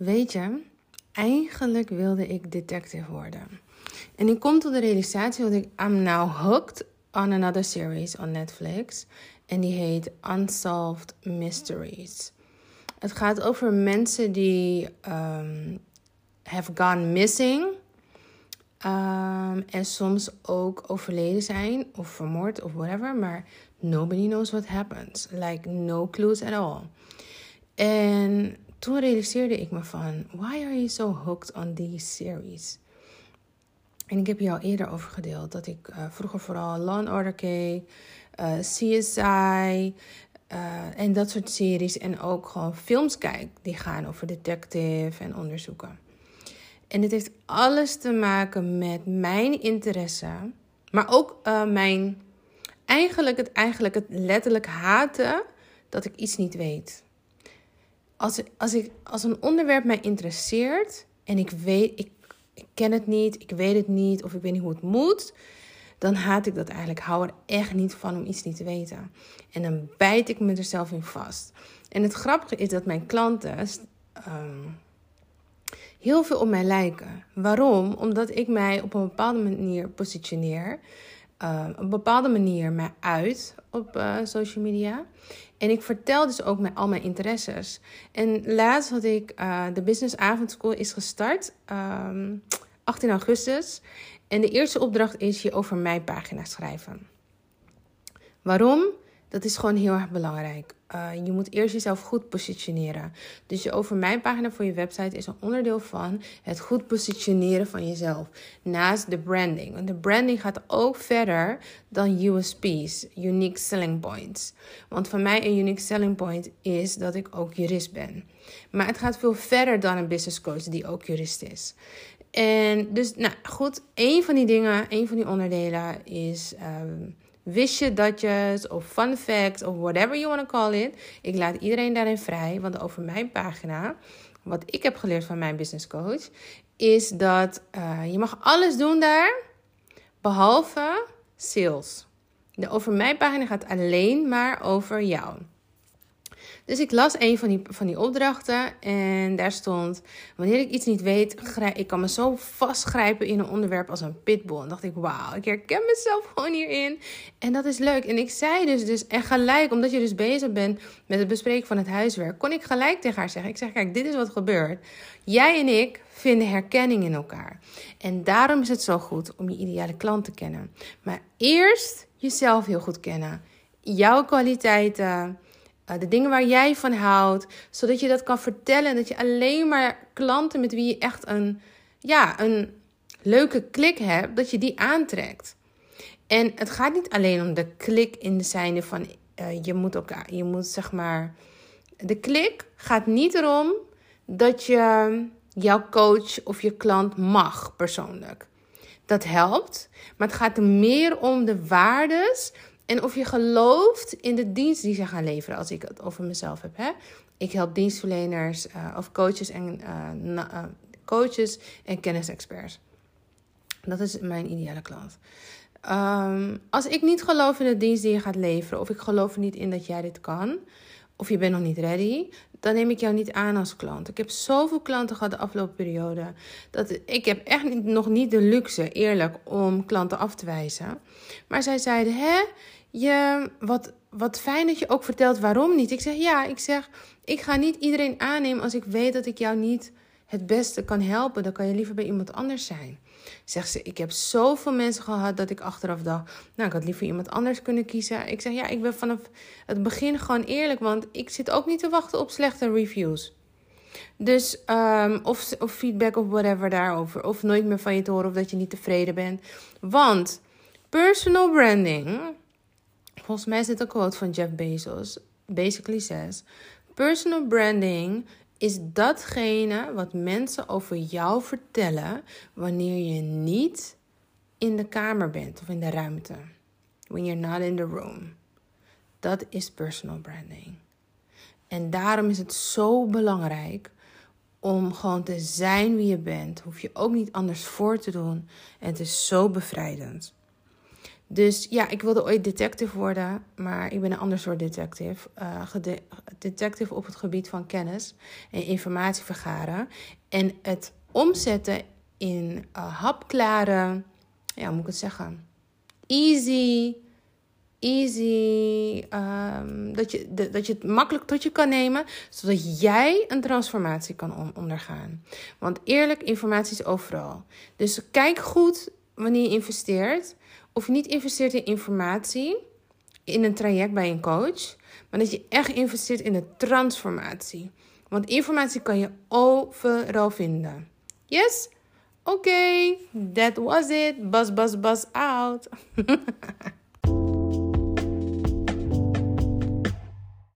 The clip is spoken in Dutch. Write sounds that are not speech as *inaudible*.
Weet je, eigenlijk wilde ik detective worden. En ik kom tot de realisatie dat ik I'm now hooked on another series on Netflix. En die heet Unsolved Mysteries. Het gaat over mensen die um, have gone missing. Um, en soms ook overleden zijn of vermoord of whatever. Maar nobody knows what happens. Like no clues at all. En toen realiseerde ik me van, why are you so hooked on these series? En ik heb je al eerder over gedeeld dat ik uh, vroeger vooral Law Order keek, eh, CSI uh, en dat soort series. En ook gewoon films kijk die gaan over detective en onderzoeken. En dit heeft alles te maken met mijn interesse, maar ook mijn, eigenlijk het, eigenlijk het letterlijk haten dat ik iets niet weet als, als, ik, als een onderwerp mij interesseert en ik weet, ik, ken het niet, ik weet het niet of ik weet niet hoe het moet, dan haat ik dat eigenlijk. Hou er echt niet van om iets niet te weten. En dan bijt ik me er zelf in vast. En het grappige is dat mijn klanten um, heel veel op mij lijken. Waarom? Omdat ik mij op een bepaalde manier positioneer. Uh, een bepaalde manier mij uit op uh, social media. En ik vertel dus ook met al mijn interesses. En laatst had ik uh, de Business Avondschool is gestart, um, ehm, 18 augustus. En de eerste opdracht is je over mijn pagina schrijven. Waarom? Dat is gewoon heel erg belangrijk. Uh, je moet eerst jezelf goed positioneren. Dus je over mijn pagina voor je website is een onderdeel van het goed positioneren van jezelf. Naast de branding. Want de branding gaat ook verder dan USP's, unique selling points. Want voor mij een unique selling point is dat ik ook jurist ben. Maar het gaat veel verder dan een business coach die ook jurist is. En dus, nou goed, een van die dingen, een van die onderdelen is. Um, wist je datjes of fun facts of whatever you want to call it. Ik laat iedereen daarin vrij, want over mijn pagina, wat ik heb geleerd van mijn business coach, is dat uh, je mag alles doen daar, behalve sales. De over mijn pagina gaat alleen maar over jou. Dus ik las een van die, van die opdrachten en daar stond: Wanneer ik iets niet weet, ik kan me zo vastgrijpen in een onderwerp als een pitbull. En dacht ik: Wauw, ik herken mezelf gewoon hierin. En dat is leuk. En ik zei dus, dus en gelijk, omdat je dus bezig bent met het bespreken van het huiswerk, kon ik gelijk tegen haar zeggen: Ik zeg, kijk, dit is wat gebeurt. Jij en ik vinden herkenning in elkaar. En daarom is het zo goed om je ideale klant te kennen. Maar eerst jezelf heel goed kennen. Jouw kwaliteiten de dingen waar jij van houdt, zodat je dat kan vertellen. Dat je alleen maar klanten met wie je echt een, ja, een leuke klik hebt, dat je die aantrekt. En het gaat niet alleen om de klik in de zijnde van uh, je moet elkaar, je moet zeg maar. De klik gaat niet erom dat je jouw coach of je klant mag persoonlijk. Dat helpt, maar het gaat er meer om de waardes en of je gelooft in de dienst die ze gaan leveren, als ik het over mezelf heb. Hè? Ik help dienstverleners uh, of coaches en, uh, uh, coaches en kennisexperts. Dat is mijn ideale klant. Um, als ik niet geloof in de dienst die je gaat leveren, of ik geloof er niet in dat jij dit kan, of je bent nog niet ready, dan neem ik jou niet aan als klant. Ik heb zoveel klanten gehad de afgelopen periode. Dat ik heb echt nog niet de luxe, eerlijk, om klanten af te wijzen. Maar zij zeiden: hè, je, wat, wat fijn dat je ook vertelt waarom niet. Ik zeg ja, ik zeg, ik ga niet iedereen aannemen als ik weet dat ik jou niet het beste kan helpen. Dan kan je liever bij iemand anders zijn. Zegt ze, ik heb zoveel mensen gehad dat ik achteraf dacht, nou, ik had liever iemand anders kunnen kiezen. Ik zeg, ja, ik ben vanaf het begin gewoon eerlijk, want ik zit ook niet te wachten op slechte reviews. Dus, um, of, of feedback of whatever daarover. Of nooit meer van je te horen of dat je niet tevreden bent. Want personal branding Volgens mij is dit een quote van Jeff Bezos. Basically says: Personal branding is datgene wat mensen over jou vertellen wanneer je niet in de kamer bent of in de ruimte. When you're not in the room. Dat is personal branding. En daarom is het zo belangrijk om gewoon te zijn wie je bent. Hoef je ook niet anders voor te doen. En het is zo bevrijdend. Dus ja, ik wilde ooit detective worden, maar ik ben een ander soort detective. Uh, detective op het gebied van kennis en informatie vergaren. En het omzetten in uh, hapklare, ja, hoe moet ik het zeggen? Easy, easy, um, dat, je, dat je het makkelijk tot je kan nemen, zodat jij een transformatie kan ondergaan. Want eerlijk, informatie is overal. Dus kijk goed wanneer je investeert. Of je niet investeert in informatie, in een traject bij een coach, maar dat je echt investeert in de transformatie. Want informatie kan je overal vinden. Yes? Oké, that was it. Buzz, buzz, buzz out. *laughs*